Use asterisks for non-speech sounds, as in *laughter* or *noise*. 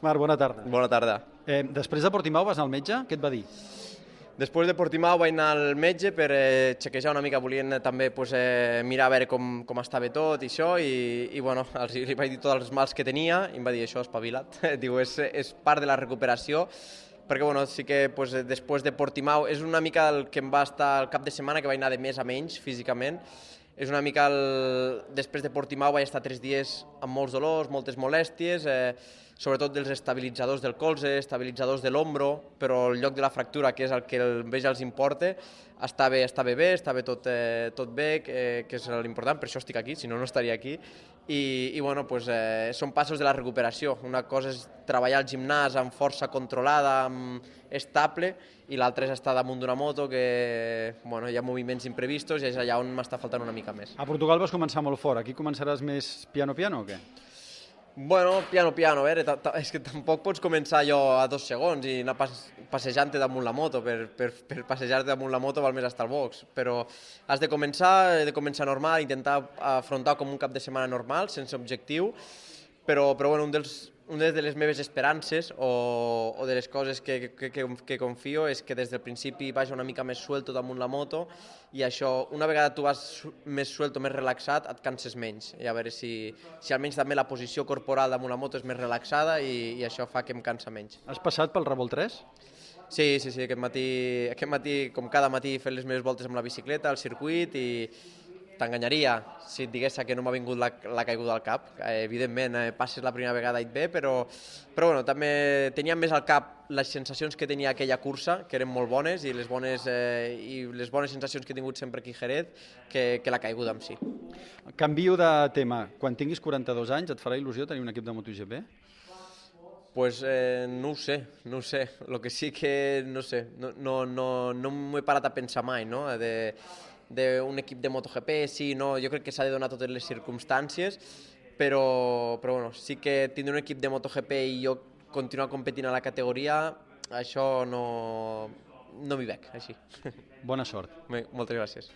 Marc, bona tarda. Bona tarda. Eh, després de Portimau vas anar al metge? Què et va dir? Després de Portimao vaig anar al metge per eh, xequejar una mica, volien també pues, eh, mirar a veure com, com estava tot i això, i, i bueno, els, li vaig dir tots els mals que tenia, i em va dir això, espavilat. *laughs* Diu, és, és part de la recuperació, perquè bueno, sí que pues, després de Portimao és una mica el que em va estar el cap de setmana, que vaig anar de més a menys físicament, és una mica el... després de Portimao vaig estar tres dies amb molts dolors, moltes molèsties, eh, sobretot dels estabilitzadors del colze, estabilitzadors de l'ombro, però el lloc de la fractura, que és el que el veig els importa, estava, estava bé, estava tot, eh, tot bé, que, que és l'important, per això estic aquí, si no, no estaria aquí. I, i bueno, pues, eh, són passos de la recuperació. Una cosa és treballar al gimnàs amb força controlada, amb estable, i l'altra és estar damunt d'una moto que bueno, hi ha moviments imprevistos i és allà on m'està faltant una mica més. A Portugal vas començar molt fort, aquí començaràs més piano-piano o què? Bueno, piano, piano, a veure, és que tampoc pots començar allò a dos segons i anar pas, passejant-te damunt la moto, per, per, per passejar-te damunt la moto val més estar al box, però has de començar, he de començar normal, intentar afrontar com un cap de setmana normal, sense objectiu, però, però bueno, un dels, una de les meves esperances o, o de les coses que, que, que, que confio és que des del principi vaig una mica més suelto damunt la moto i això, una vegada tu vas més suelto, més relaxat, et canses menys. I a veure si, si almenys també la posició corporal damunt la moto és més relaxada i, i això fa que em cansa menys. Has passat pel Revolt 3? Sí, sí, sí, aquest matí, aquest matí, com cada matí, he fet les meves voltes amb la bicicleta, al circuit i, t'enganyaria si et digués que no m'ha vingut la, la caiguda al cap. Eh, evidentment, eh, passes la primera vegada i et ve, però, però bueno, també tenia més al cap les sensacions que tenia aquella cursa, que eren molt bones, i les bones, eh, i les bones sensacions que he tingut sempre aquí a Jerez, que, que la caiguda en si. Canvio de tema. Quan tinguis 42 anys, et farà il·lusió tenir un equip de MotoGP? Pues eh, no ho sé, no ho sé. Lo que sí que, no sé, no, no, no, no m'ho he parat a pensar mai, no? De, d'un equip de MotoGP, sí, no, jo crec que s'ha de donar totes les circumstàncies, però, però bueno, sí que tindre un equip de MotoGP i jo continuar competint a la categoria, això no, no m'hi veig, així. Bona sort. Bé, moltes gràcies.